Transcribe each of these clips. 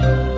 Thank you.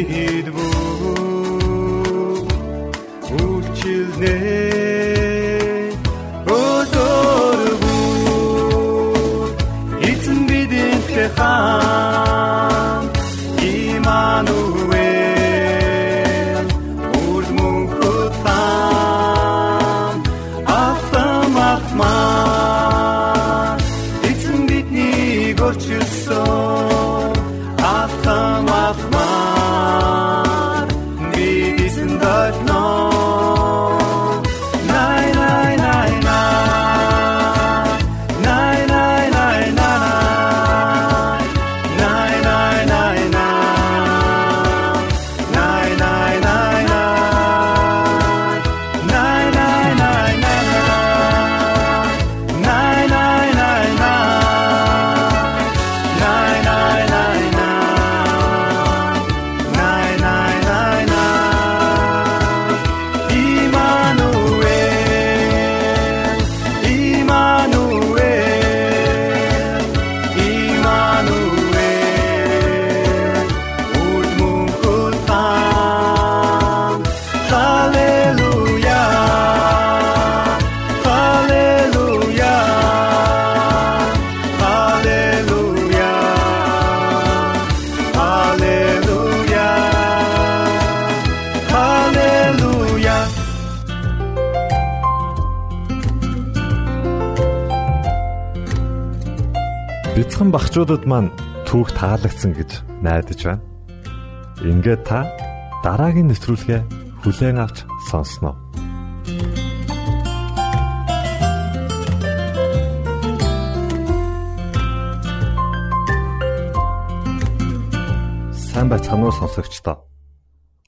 idvu багчуудад маань түүх таалагдсан гэж найдаж байна. Ингээд та дараагийн нэвтрүүлгээ хүлээн авч сонсноо. Сайн байцгаана уу сонсогчдоо.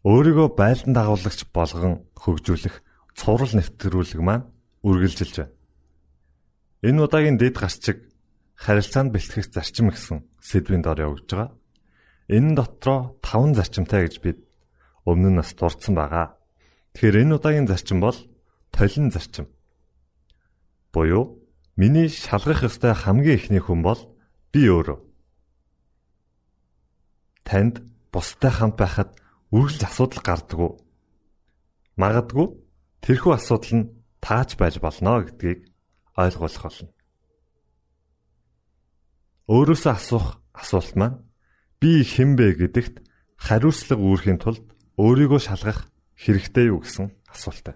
Өөрийгөө байлдан дагуулагч болгон хөгжүүлэх цуврал нэвтрүүлэг маань үргэлжилж байна. Энэ удаагийн дэд гарчиг харилцаанд бэлтгэх зарчим гэсэн сэдвийн дор явж байгаа. Энэ дотроо 5 зарчимтай гэж бид өмнө нь бас дурдсан байгаа. Тэгэхээр энэ удаагийн зарчим бол толин зарчим. Буюу миний шалгах ёстой хамгийн ихний хүн бол би өөрөө. Танд бустай хамт байхад үргэлж асуудал гардаг уу? Магадгүй тэрхүү асуудал нь таач байж болно гэдгийг ойлгуулах болно. Өөрөөсөө асуух асуулт маань би хэн бэ гэдэгт хариуцлага үүрэхийн тулд өөрийгөө шалгах хэрэгтэй юу гэсэн асуулт.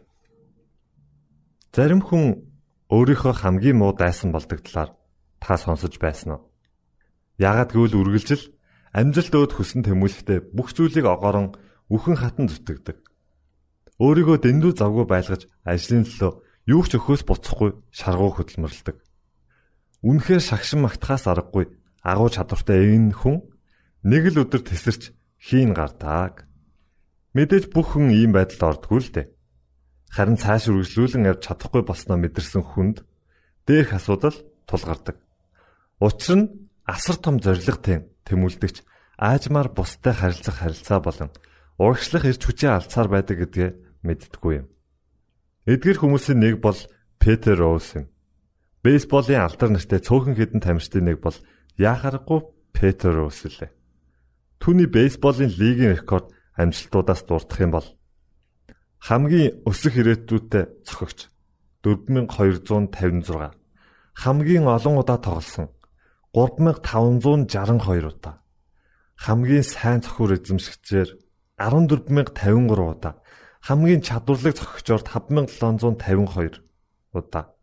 Зарим хүн өөрийнхөө хамгийн муу дайсан болдог талаар та сонсож байсан уу? Яагад гэвэл үргэлжил амжилт өөд хүсэн тэмүүлэхдээ бүх зүйлийг огоорон үхэн хатан зүтгэдэг. Өөрийгөө дэндүү завгүй байлгаж ажлын төлөө юу ч өхөөс буцахгүй шаргуу хөдөлмөрлөдөг. Үнэхээр шагшин магтахаас аргагүй агуу чадвартай энэ хүн нэг л өдөр тесэрч хийн гардаг. Мэдээж бүх хүн ийм байдалд ордгүй л дээ. Харин цааш үргэлжлүүлэн явж чадахгүй болсноо мэдэрсэн хүнд дээрх асуудал тулгардаг. Учир нь асар том зоригтой тэмүүлдэгч аажмаар бустай харилцах харилцаа болон урагшлах эрч хүчээ алдсаар байдаг гэдгээ мэддэггүй юм. Эдгэр хүмүүсийн нэг бол Петер Роуз юм. Бейсболын алдар нартай цөөхөн хідэн тамирчдын нэг бол яхарахгүй Петер Роуз лээ. Түүний бейсболын лигийн рекорд амжилтуудаас дурдах юм бол хамгийн өсөх ирээдүйдээ цохогч 4256 хамгийн олон удаа тоглосон 3562 удаа. Хамгийн сайн цохиур эзэмшигчээр 14053 удаа. Хамгийн чадварлаг цохигчоор 5752 удаа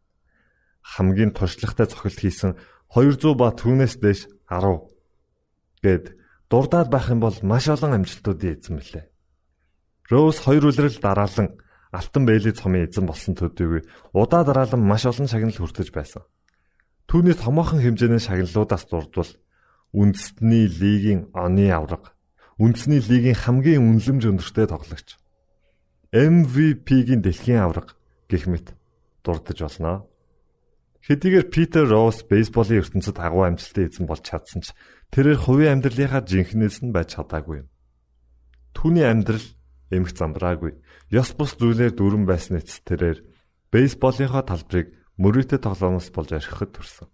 хамгийн туршлагатай цохилт хийсэн 200 ба түүнээс дээш 10 гэд дурдаад байх юм бол маш олон амжилтуудын эзэн мөлий. Роуз хоёр үлрэл дараалан Алтан Бэйли цомын эзэн болсон төдийгүй удаа дараалан маш олон шагнал хүртэж байсан. Түүний томоохон хэмжээний шагналуудаас дурдвал үндэсний лигийн оны авраг, үндэсний лигийн хамгийн үнэлэмж өндөртэй тоглогч, MVP-гийн дэлхийн авраг гэх мэт дурдж болно. Хэдийгээр Питер Роуз бейсболын ертөнцид агуу амжилттай эзэн болж чадсан ч тэрээр хувийн амьдралынхаа жинхнээс нь байж чадаагүй юм. Түүний амьдрал эмх замбраагүй. Ёс бус зүйлээр дүрэн байсан эц тэрээр бейсболынхаа талбарыг мөрөөдө тоглоомоос болж архихад төрсөн.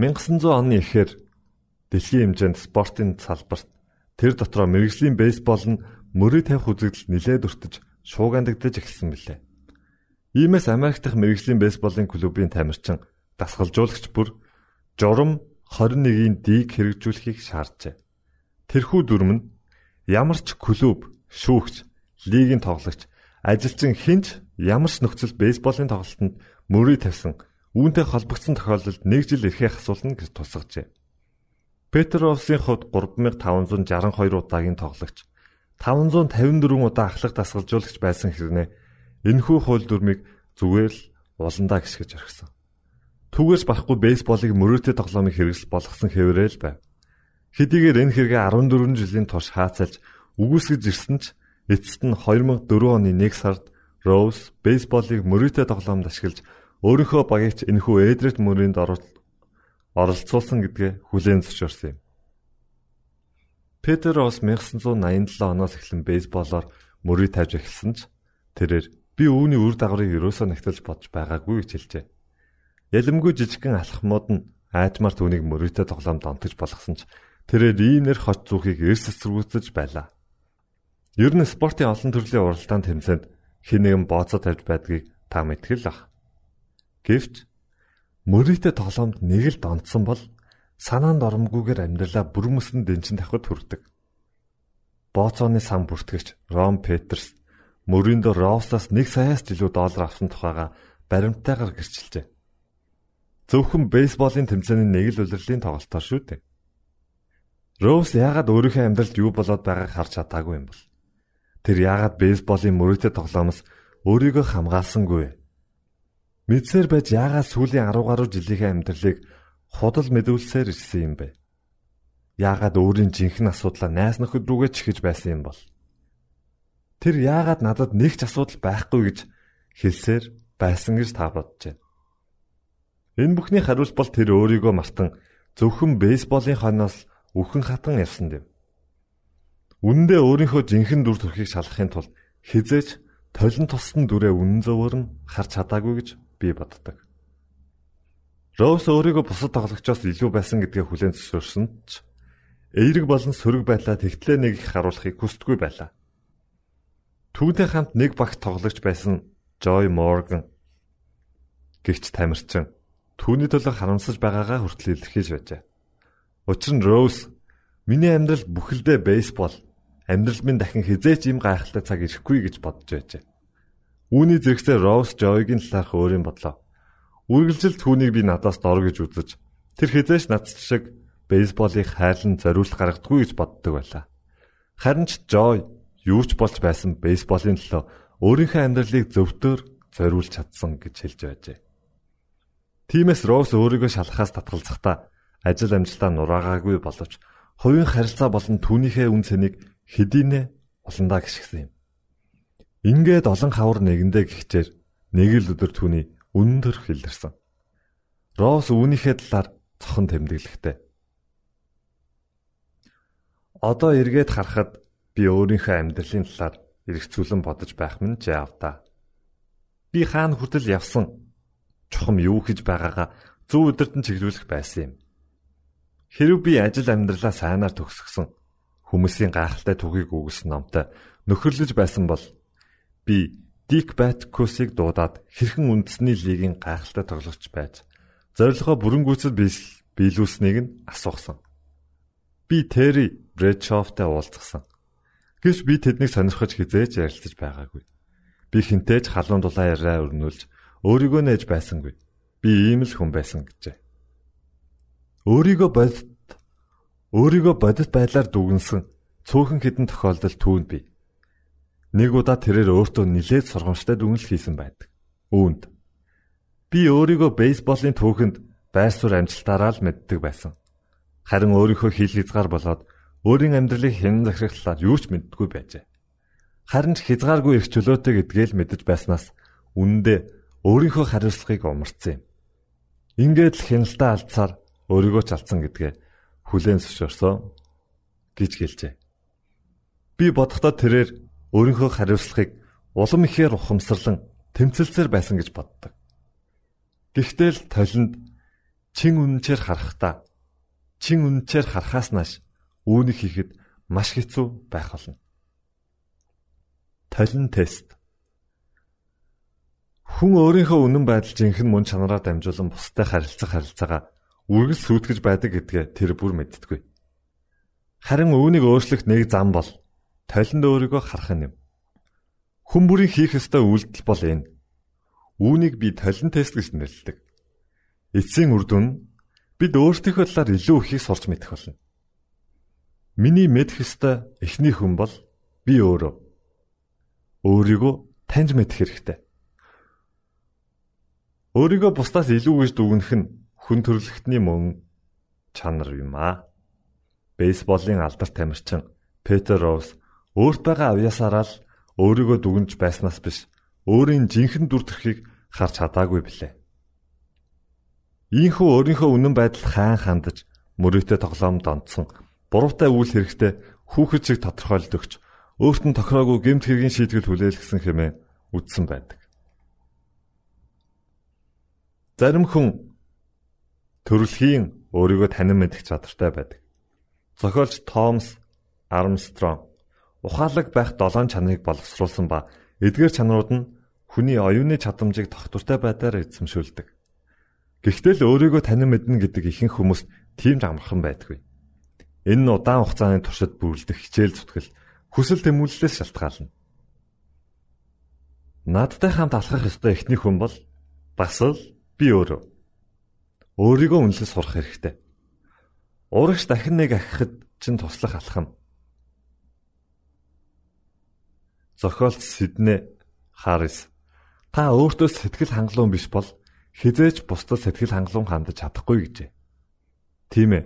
1900 оны эхээр дэлхийн хэмжээнд спортын салбарт тэр дотроо мэрэгжлийн бейсбол нь мөрөө тавих үзэгдэл нэлээд өртөж шуугандагдаж эхэлсэн билээ. Иймээс Америк дахь мэрэгжлийн бейсболын клубын тамирчин дасгалжуулагч бүр журам 21-ийн дийг хэрэгжүүлэхийг шаарджээ. Тэрхүү дүрм нь ямар ч клуб, шүүгч, лигийн тоглогч, ажилчин хинч ямар ч нөхцөл бейсболын тоглолтод мөрий тавьсан үүнтэй холбогдсон тохиолдолд нэг жил эрхээ асуулна гэж тусгажээ. Петровсын хувьд 3562 удаагийн тоглогч, 554 удаа ахлах дасгалжуулагч байсан хэрнээ Энэхүү хууль дүрмийг зүгээр л уландаа гисгэж орхисон. Түүгээс барахгүй бейсболыг мөрөөдөө тоглоомыг хэрэгсэл болгосон хэврээл байв. Хэдийгээр энэ хэрэгээ 14 жилийн турш хаацалж үгүйсгэж ирсэн ч эцэст нь 2004 оны 1 сард Роуз бейсболыг мөрөөдөө тоглоомд ашиглаж өөрийнхөө багийч энэхүү Эдрет мөрөнд оролцуулсан гэдгээ хүлээн зөвшөөрсөн юм. Петер Роуз 1987 оноос эхлэн бейсболоор мөрийг тавьж эхэлсэн ч тэрээр Би үүний үр дагаврыг ерөөсөө нэгтэлж бодож байгаагүй гэж хэлжээ. Ялэмгүй жижигхэн алхмууд нь аажмаар түүнийг мөрөөдөө тоглоомд онтож болгосон ч тэрээр иймэр хот зүхийг эрс эсэргүүцэж байлаа. Ер нь спортын олон төрлийн уралдаан тэмцээнд хэн нэгэн бооцоо тавьж байдгийг та мэдгэл ах. Гэвч мөрөөдөө тоглоомд нэг л донтсон бол санаанд оромгүйгээр амьдралаа бүрмөсөн дэнчин тавхад хүрдэг. Бооцооны сан бүртгэгч Ром Петерс Мөрөндө Роусаас 1 саяас илүү доллар авсан тухайга баримттайгаар гэрчилжээ. Зөвхөн бейсболын тэмцээний нэг л улирлын тоглолтоор шүү дээ. Роуз яагаад өөрийнхөө амьдралд юу болоод байгааг харж чадаагүй юм бол? Тэр яагаад бейсболын мөрөөдө тоглоомоос өөрийгөө хамгаалсангүй вэ? Мэдсээр байж яагаад сүүлийн 10 гаруй жилийнхээ амьдралыг худал мэдүүлсээр ирсэн юм бэ? Яагаад өөрийн жинхэнэ асуудлаа найс нөхөд рүүгээ чихэж байсан юм бол? Тэр яагаад надад нэг ч асуудал байхгүй гэж хэлсээр байсан гэж та бодож байна. Энэ бүхний хариулт бол тэр өөрийгөө мартан зөвхөн бейсболын хойноос үхэн хатан явсан дэв. Үнэндээ өөрийнхөө жинхэнэ дүр төрхийг шалгахын тулд хизээч толин туссан дүрээ үнэн зөвөр нь харж чадаагүй гэж би боддог. Роуз өөрийгөө бусад тоглогчоос илүү байсан гэдгээ хүлээн зөвшөөрсөн ч эерэг болон сөрөг байдлаа тэгтлээ нэг их харуулахыг хүсдэггүй байлаа. Түүнтэй хамт нэг багт тоглогч байсан Joy Morgan гихч тамирчин түүний төлөө харамсаж байгаагаа хүртэл илэрхийлж байжээ. Учир нь Rose миний амьдрал бүхэлдээ бейсбол амьдрал минь дахин хизээч юм гайхалтай цаг ирэхгүй гэж бодож байжээ. Үүний зэрэгцээ Rose Joy-гийн талаарх өөрийн бодлоо. Үргэлжил түүнийг би надаас дор гэж үзэж тэр хизээч над шиг бейсболыг хайрлан зориулт гаргадаггүй гэж боддог байлаа. Харин ч Joy юу ч болж байсан бейсболын төлөө өөрийнхөө амьдралыг зөвдөр зориулж чадсан гэж хэлж байжээ. Тимээс Роуз өөрийгөө шалхахаас татгалзахдаа ажил амжилтаа нураагаагүй боловч хувийн харилцаа болон түүнийхээ үн цэнийг хэдийнэ уландаа гიშгсэн юм. Ингээд олон хавар нэгэндээ гихчээр нэг л өдөр түүний өндөр хилэрсэн. Роуз үүнийхээ талаар цохон тэмдэглэхтэй. Одоо эргээд харахад би өөрийнхөө амьдралын талаар эргцүүлэн бодож байх минь жаав та. Би хаана хүртэл явсан чухам юу хийж байгаагаа зөв өдөрт нь чиглүүлэх байсан юм. Хэрв би ажил амьдралаа сайнаар төгсгсөн хүмүүсийн гайхалтай түүхийг өгсөн номтой нөхөрлөж байсан бол би Дик Баткусыг дуудаад хэрхэн үндэсний лигийн гайхалтай тоглогч байж зорилгоо бүрэн гүйцэд биелүүлснийг нь асуусан. Би Терри Брэдшофтай уулзсан. Гэвч би тэднийг сонирхож хизээж ярилцаж байгаагүй. Би хинтээж халуун дулаан яриа өрнүүлж өөрийгөө нээж байсангүй. Би ийм л хүн байсан гэжээ. Өөрийгөө бодит өөрийгөө бодит байдлаар дүгнсэн цөөхөн хідэн тохиолдол түүнд би. Нэг удаа тэрээр өөртөө нилээд сургамжтай дүгнэлт хийсэн байдаг. Үүнд би өөрийгөө бейсболын түүхэнд байр суурь амжилтаараа л мэддэг байсан. Харин өөрийнхөө хил хязгаар болоод өөрийн амьдралыг хэн захирахлаар юу ч мэддэггүй байжээ. Харин ч хязгааргүй их чөлөөтэй гэдгээл мэдэж байснаас үнэндээ өөрийнхөө хариуцлагыг умарцсан юм. Ингээд л хяналтаа алдсаар өөрийгөө ч алдсан гэдгээ хүлээн зөвшөөрсөн гэж гэлжээ. Би бодохдоо тэрээр өөрийнхөө хариуцлагыг улам ихээр ухамсарлан тэмцэлцээр байсан гэж боддог. Гэхдээ л толинд чин үнэнчээр харахтаа чин үнэнчээр харахаас нааш үүнийг хийхэд маш хэцүү байх болно. Толин тест Хүн өөрийнхөө үнэн байдал жинхэнэ мөн чанараар дамжуулан бусдад харилцах харилцаагаа үргэлж сүйтгэж байдаг гэдгээ тэр бүр мэдтгүй. Харин үүнийг өөрчлөх нэг зам бол толинд өөрийгөө харах юм. Хүн бүрийн хийх ёстой үйлдэл бол энэ. Үүнийг би толин тест гэж нэрлэдэг. Эцсийн үр дүн бид өөрсдийнхөө талаар илүү ихийг сурч мэдэх болно. Миний мэдэх ёстой эхний хүн бол би өөрөө. Өөрийгөө таньж мэдэх хэрэгтэй. Өөрийгөө бусдаас илүү гэж дүгнэх нь хүн төрлөختний мөн чанар юм аа. Бейсболын алдарт тамирчин Петер Роуз өөрт байгаа авьяасаараа л өөрийгөө дүгнж байснаас биш өөрийн жинхэнэ дүр төрхийг харж чадаагүй билээ. Ийхүү өөрийнхөө үнэн байдал хаан хандаж мөрөөдөө тоглоомд онцсон буруутай үйл хэрэгтээ хүүхэд шиг тодорхойлд өгч өөрт нь тохироогүй гэмт хэргийн шийтгэл хүлээлгэсэн хэмээн үздсэн байдаг. Зарим хүн төрөлхийн өөрийгөө танин мэдэх чадвартай байдаг. Зохиолч Томс Армстронг ухаалаг байх долоон чанарыг боловсруулсан ба эдгээр чанарууд нь хүний оюуны чадамжийг тогтвортой байдлаар эзэмшүүлдэг. Гэхдээ л өөрийгөө танин мэднэ гэдэг ихэнх хүмүүст тийм ч амархан байдаггүй. Энэ нь удаан хугацааны туршид бүрлдэх хичээл зүтгэл хүсэл тэмүүллээс шалтгаална. Надтай хамт алхах ёстой эхний хүн бол бас л Би өөрөө өөрийгөө үнэлж сурах хэрэгтэй. Урагш дахин нэг ахихад чинь туслах алхам. Зохиолч Сиднэ Харрис та өөртөө сэтгэл хангалуун биш бол хизээч бусдад сэтгэл хангалуун хандаж чадахгүй гэжээ. Тийм ээ.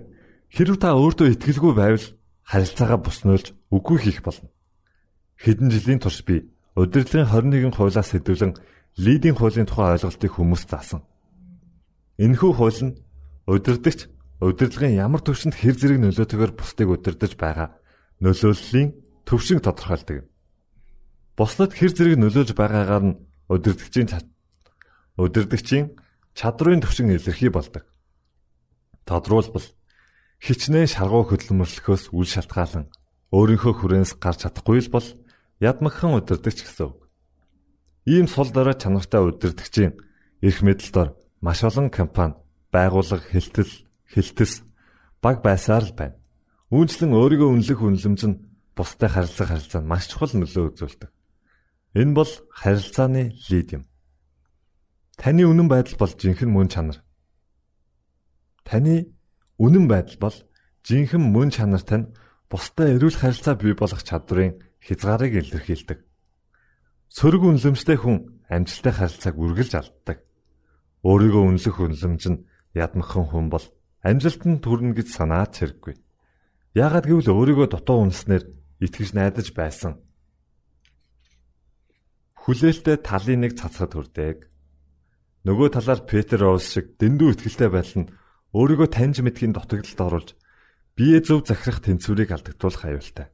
Хэрв та өөртөө итгэлгүй байвал харилцаагаа буснуулж үгүй хийх болно. Хэдэн жилийн турш би удирдлагын 21 хуулиас сэдвлэн лидийн хуулийн тухай ойлголтыг хүмүүст заасан. Энэхүү хууль нь удирдахч удирдлагын ямар төвшөнд хэр зэрэг нөлөөтэйгээр бусдыг удирдах байгаа нөлөөллийн төвшинг тодорхойлдог. Бусдад хэр зэрэг нөлөөлж байгаагаар нь удирдагчийн удирдагчийн чадрын төвшин илэрхий болдог. Тодруулбал хичнээн шаргуу хөдөлмөрлөхөөс үл шалтгаалan өөрийнхөө хүрээнс гарч чадахгүй л бол ядмагхан удирдахч гэсэн үг. Ийм сул дорой чанартай удирдахчийн эрх мэдэлдор маш олон компани, байгууллага, хэлтэл, хэлтэс баг байсаар л байна. Үүнчлэн өөрийгөө үнэлэх үнэлэмж нь бусдад харилцах харилцаанд маш чухал нөлөө үзүүлдэг. Энэ бол харилцааны лид юм. Таны үнэн байдал бол жинхэнэ мөн чанар. Таны үнэн байдал бол жинхэнэ мөн чанар тань бусдад эрүүл харилцаа бий болгох чадварын хязгаарыг илэрхийлдэг. Сөрөг үнэлэмжтэй хүн амжилттай харилцааг үргэлж алддаг. Өөрийгөө үнэлэх үнэлэмж нь ядмагхан хүн бол амжилтанд хүрнэ гэж санаад хэрэггүй. Яагаад гэвэл өөрийгөө дутуу үнснээр итгэж найдаж байсан. Хүлээлттэй талын нэг цацхад хүрдэг. Нөгөө талаар Петр Роуз шиг дэндүү ихтгэлтэй байдал нь өөрийгөө таньж мэдхийн дутагдлалд оруулж бие зөв захирах тэнцвэрийг алдагдуулах аюултай.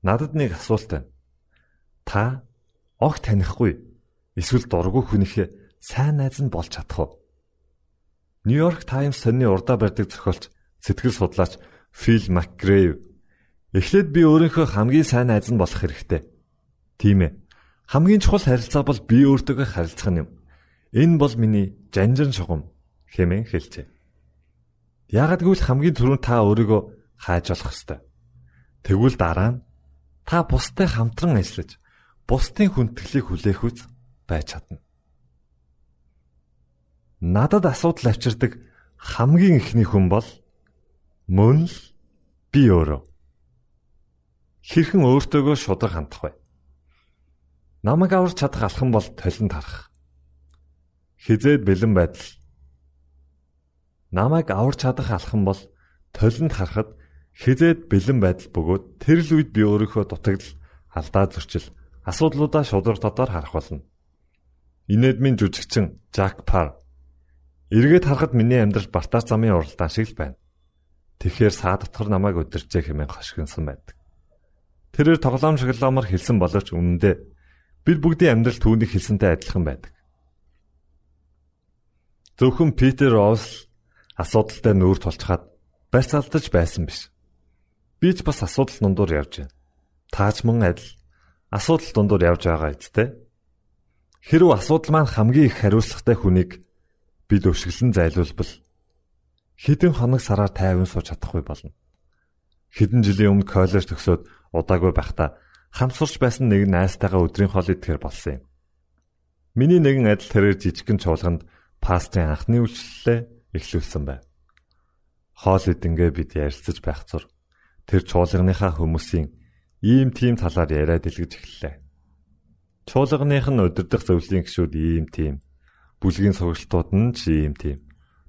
Надад нэг асуулт байна. Та огт танихгүй эсвэл дургүй хүнийхээ сайн найз нь болж чадах уу? Нью-Йорк Таймс сонины урдаа барьдаг зохиолч сэтгэл судлаач Фил Макгрейв эхлээд би өөрийнхөө хамгийн сайн найз нь болох хэрэгтэй. Тийм ээ. Хамгийн чухал харилцаа бол би өөртөөгөө харилцах юм. Энэ бол миний жанжин шугам хэмээн хэлжээ. Яагад гэвэл хамгийн түрүүнд та өөрийгөө хааж болох ёстой. Тэгвэл дараа нь та бустай хамтран ажиллаж бусдын хүндэтгэлийг хүлээх үз байж чадна. Надад асуудал авчирдаг хамгийн ихний хүн бол мөн л би өөрөө. Хэрхэн өөртөөгөө шудраг хандах вэ? Намайг аварч чадах алхам бол толинд харах. Хизээд бэлэн байдал. Намайг аварч чадах алхам бол толинд харахад хизээд бэлэн байдал бөгөөд тэр л үед би өөрийнхөө дутагдал алдаа зөрчил асуудлуудаа шудраг дотоор харах болно. Инэдмийн жүжигчин Жак Пар эргээд харахад миний амьдрал бартаар замын уралдаан шиг л байна. Тэгэхээр саа дотор намайг өдөрчээ хэмээн хошигнсон байдаг. Тэрээр тоглоом шоглоомор хэлсэн боловч үнэндээ бид бүгдийн амьдрал түүний хэлсэнтэй адилхан байдаг. Зөвхөн Питер Роуз асуудалтай нүүр тулчхаад барьцаалтаж байсан биш. Би ч бас асуудал дундуур явж байна. Таач мөн адил асуудал дундуур явж байгаа эцтэй. Хэрв асуудал маань хамгийн их хариуцлагатай хүнийг бид өшгөлн зайлуулбал хэдэн хоног сараар тайван сууж чадахгүй болно. Хэдэн жилийн өмнө коллеж төгсөөд удаагүй байхдаа хамсурч байсан нэг найзтайгаа өдрийн хоол идэхээр болсон юм. Миний нэгэн адил тэрээр жижигхэн чуулганд пастрын анхны үйлчлэлээ эхлүүлсэн байв. Хоол идэнгээ бид ярилцаж байх зур тэр чуулганыхаа хүмүүсийн ийм тийм талаар яриад илгэж эхэллээ. Чуулганых нь удирдах зөвлөлийн гишүүд ийм тийм, бүлгийн сургалтууд нь ч ийм тийм.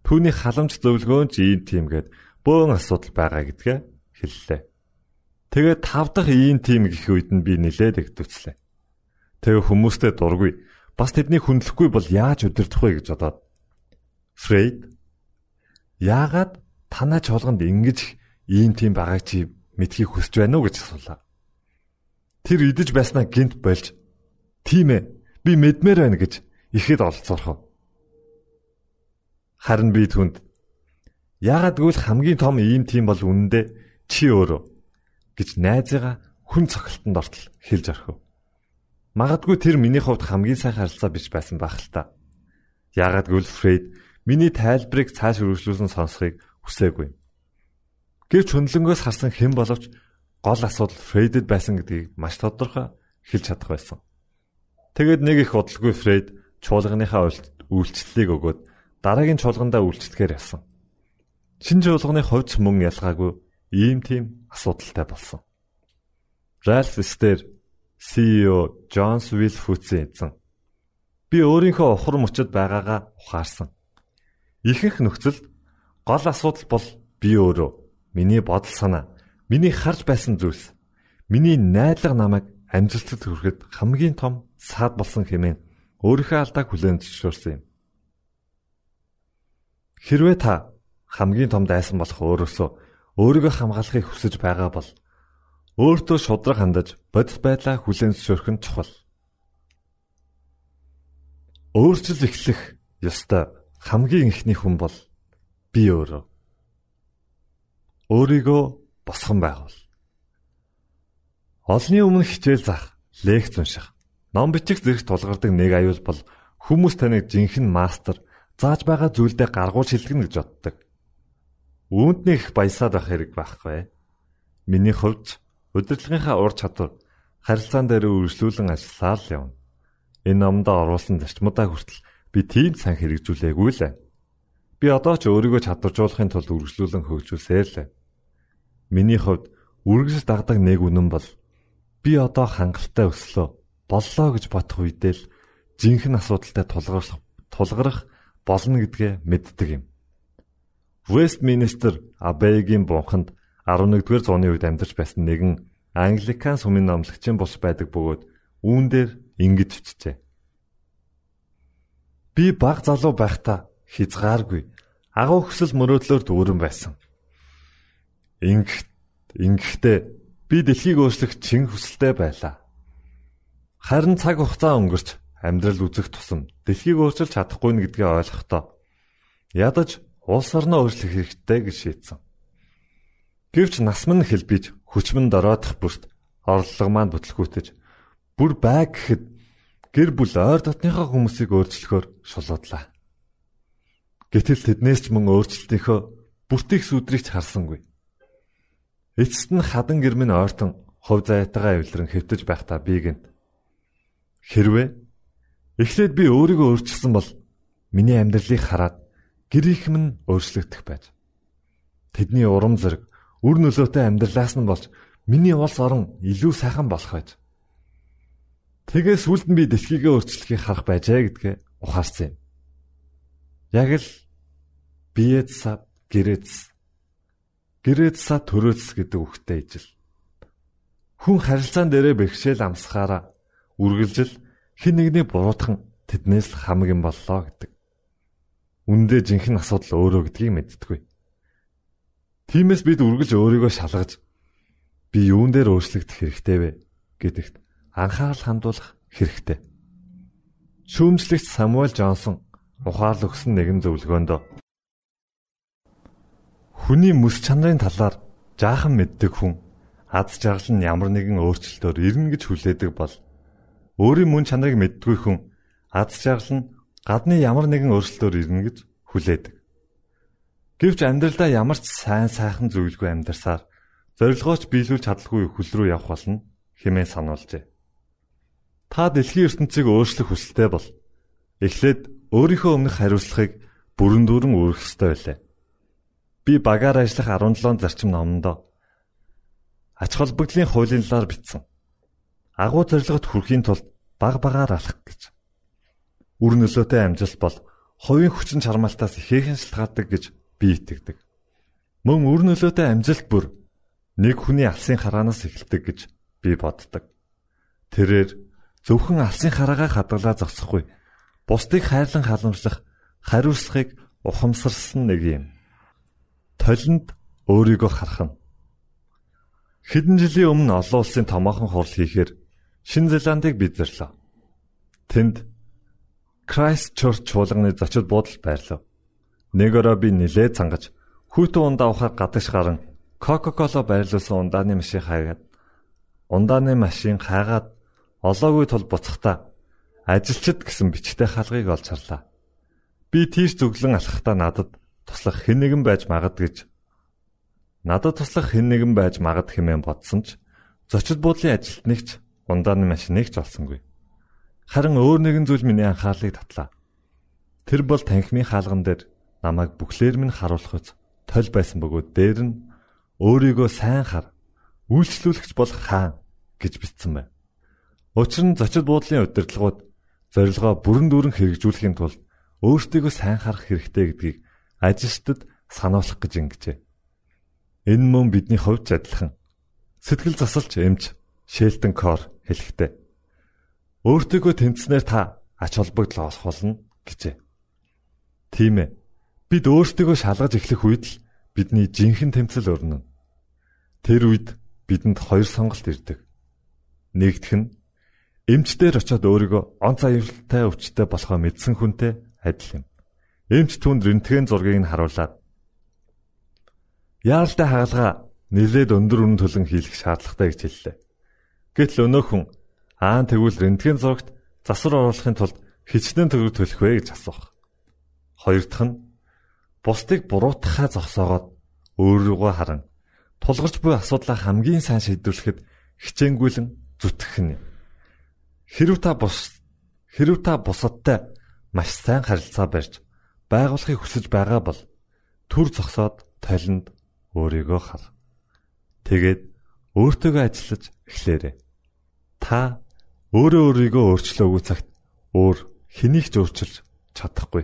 Түүний халамж зөвлөгөө нь ч ийм тийм гэд бөөн асуудал байгаа гэдгээ хэллээ. Тэгээд тав дахь ийм тийм гэх үед нь би нилээд игдвцлээ. Тэгээ хүмүүстэй дургүй. Бас тэдний хүндлэхгүй бол яаж удирдах вэ гэж бодоод. Фрейд яагаад танаа чуулганд ингэж ийм тийм байгааг чи мэдхийг хүсэж байна уу гэж асуулаа. Тэр идэж байснаа гинт болж тийм ээ би мэдмээр байна гэж ихэд олцоорхов. Харин би түнд яагаад гэвэл хамгийн том ийм тийм бол үнэндээ чи өөрөө гэж найзыгаа хүн цогцолтонд ортол хэлж орхив. Магадгүй тэр миний хувьд хамгийн сайн харилцаа биш байсан байх л та. Яагаад гэвэл Фрейд миний тайлбарыг цааш өргөжлүүлсэн сонсхийг хүсээгүй. Гэвч хөндлөнгөөс харсан хэн боловч гол асуудал Фрейдэд байсан гэдгийг маш тодорхой хэлж чадах байсан. Тэгэд нэг их удалгүй Фрейд чуулганыхаа үйлчлэлийг өгөөд дараагийн чуулгандаа үйлчлэхээр явсан. Шинэ чуулганы хувьд мөн ялгаагүй ийм тийм асуудалтай болсон. Ральф Стер CEO Джонс Вилфутсийн эзэн би өөрийнхөө ухар мөчөд байгаагаа ухаарсан. Ихэнх нөхцөлд гол асуудал бол би өөрөө Миний бодол санаа, миний харж байсан зүйлс, миний найдлага намайг амжилтад хүрэхэд хамгийн том саад болсон хэмээн өөрийнхөө алдааг хүлээн зөвшөөрсөн юм. Хэрвээ та хамгийн том дайсан болох өөрөөсөө өөрийгөө хамгаалахыг хүсэж байгаа бол өөртөө шудраг хандаж бодит байдлаа хүлээн зөвшөөрөх нь чухал. Өөрчлөл эхлэх ёстой хамгийн ихний хүн бол би өөрөө өөрийгөө босгон байгуул. Олны өмнө хичээл заах, лекц унших, ном бичих зэрэг тулгардаг нэг аюул бол хүмүүс таныг жинхэнэ мастер зааж байгаа зүйлдээ гаргуул шилжигнэ гэж боддог. Үүнд нэг их баясаад байх хэрэг байхгүй. Миний хувьд удирдлагынхаа ур чадвар харилцаан дээр үргэлжлүүлэн ажилласаар л явна. Энэ номдо оруулсан зарчмуудаа хүртэл би тийм сан хэрэгжүүлээгүй л. Би одоо ч өөрийгөө чадваржуулахын тулд үргэлжлүүлэн хөгжүүлсээр л. Миний хувьд үргэлж дагдаг нэг үнэн бол би одоо хангалттай өслөө боллоо гэж бодох үедээ л жинхэнэ асуудалтай тулгарх тулгарх болно гэдгээ мэддэг юм. Вестминстер Абейгийн бунханд 11-р зууны үед амьдарч байсан нэгэн Англикан сүмийн номлогчин бус байдаг бөгөөд үүн дээр ингэж бичжээ. Би баг залуу байхдаа хязгааргүй агуу хөсөл мөрөөдлөөр дүүрэн байсан. Ингэх ингэхдээ би дэлхийг өөрчлөх чин хүсэлтэй байлаа. Харин цаг хугацаа өнгөрч амьдрал үзэх тусам дэлхийг өөрчилж чадахгүй нь гэдгийг ойлгохдоо ядаж улс орноо өөрчлөх хэрэгтэй гэж шийдсэн. Гэвч нас мань хэлбиж хүчмэн дороодох бүрт орлого маань бүтлгүүтэж бүр байг гэхэд гэр бүл ойр дотныхоо хүмүүсийг өөрчлөхөөр шулуудлаа. Гэтэл тэднээс ч мөн өөрчлөлтийнхөө бүртих сүдрийг харсангүй. Эцэст нь хадан гэр минь ойртон хувь зайтайгаа эвлэрэн хэвтэж байхдаа би гэнт. Хэрвээ эхлээд би өөрийгөө өөрчилсөн бол миний амьдралыг хараад гэр их минь өөрчлөгдөх байж. Тэдний урам зориг үр нөлөөтэй амьдралаас нь болж миний улс орон илүү сайхан болох байж. Тэгээс сүлд нь би дэлхийгээ өөрчлөхийг харах байжээ гэдгээ ухаарсан юм. Яг л биеэдса гэрэц гэрэцса төрөөц гэдэг үгтэй ижил. Хүн харилцаан дээрээ бэрхшээл амсахаараа үргэлжил хин нэгний буруутхан тэднээс л хамаг юм боллоо гэдэг. Үндэ жинхэнэ асуудал өөрөө гэдгийг мэдтгүй. Тиймээс бид үргэлж өөрийгөө шалгаж би юун дээр өөрчлөгдөх хэрэгтэй вэ гэдэгт анхаарал хандуулах хэрэгтэй. Шүүмжлэгч Самуэль Джонсон ухаал өгсөн нэгэн зөвлөгөөнд хүний мэс чанарын талаар жаахан мэддэг хүн аз жаргал нь ямар нэгэн өөрчлөлтөөр ирнэ гэж хүлээдэг бол өөрийн мөн чанарыг мэддгүй хүн аз жаргал нь гадны ямар нэгэн өөрчлөлтөөр ирнэ гэж хүлээдэг. Гэвч амьдралдаа ямар ч сайн сайхан зүйлгүй амьдарсаар зорилгооч биелүүлж чадалгүй хөл рүү явах болно хэмээн сануулжээ. Та дэлхийн ертөнцийг өөрчлөх хүсэлтэй бол эхлээд өөрийнхөө өмнөх хариуцлагыг бүрэн дүүрэн үүрэх ёстой байлаа. Би багаар ажиллах 17 зарчим номондоо ач холбогдлын хуулийн талаар бичсэн. Агуу зорилгот хүрэхийн тулд баг багаар алах гэж. Үр нөлөөтэй амжилт бол хувийн хүчин чармаалтаас ихээхэн шалтгаалдаг гэж би итгэдэг. Мөн үр нөлөөтэй амжилт бүр нэг хүний алсын хараанаас эхэлдэг гэж би боддог. Тэрээр зөвхөн алсын хараагаа хадгалаа зогсохгүй бусдыг хайрлан халамжлах хариуцлагыг ухамсарсан нэг юм. Толинд өөрийгөө харах нь. Хэдэн жилийн өмнө олон улсын томоохон хурал хийхээр Шинэ Зеландыг бид зэрлээ. Тэнд Christchurch чуулганы зочид буудал байрлав. Нэг өрөө би нилээ цангаж хүйтэн ундаа ухаар гадагш гарan Coca-Cola байрлуулсан ундааны машин хаагаад ундааны машин хаагаад олоогүй тул буцахтаа ажилчид гэсэн бичтэй хаалгыг олж харлаа. Би тийш зүглэн алхахдаа надад туслах хэн нэгэн байж магад гэж надад туслах хэн нэгэн байж магад хэмээн бодсон ч зочид буудлын ажилтныг ч ундааны машиныг ч олсонгүй. Харин өөр нэгэн зүйл миний анхаарлыг татлаа. Тэр бол танхимын хаалган дээр намайг бүхлээр минь харуулахыз толь байсан бөгөөд дээр нь өөрийгөө сайн хар үйлчлүүлэгч бол хаан гэж бичсэн байна. Учир нь зочид буудлын удирдлагууд зорилгоо бүрэн дүүрэн хэрэгжүүлэхийн тулд өөртөө сайн харах хэрэгтэй гэдгийг ажилчдад сануулах гэж ингэжээ. Энэ мөн бидний хувьд адилхан. Сэтгэл засалч эмч Шелтон Кор хэлэхдээ өөртөө тэмцснээр та ач холбогдол олох болно гэжээ. Тийм ээ. Бид өөртөө шалгаж эхлэх үед л бидний жинхэнэ тэмцэл өрнөн. Тэр үед бидэнд хоёр сонголт ирдэг. Нэгдүг нь эмчдэр очиод өөрийгөө онц аюултай өвчтэй болохоо мэдсэн хүнтэй адил юм. Эмч түнд рентген зургийг нь харуулад яаралтай хаалга нэлээд өндөр үнэ төлөн хийх шаардлагатай гэж хэллээ. Гэтэл өнөөхөн аан тэгвэл рентген зурагт засвар оруулахын тулд хичнээн төгрөг төлөх вэ гэж асуух. Хоёр дахь нь бусдыг буруутгахаа зогсоогоод өөрийгөө харан тулгарч буй асуудлаа хамгийн сайн шийдвэрлэхэд хичээнгүйлэн зүтгэх нь. Хэрв та бус хэрв та бусадтай маш сайн харилцаа барьж байгуулахыг хүсэж байгаа бол төр зогсоод талент өөрийгөө хар. Тэгээд өөртөөгөө ажиллаж эхлээрэй. Та өөрөө өөрийгөө өөрчлөөгүй цагт өөр хэнийг ч өөрчилж чадахгүй.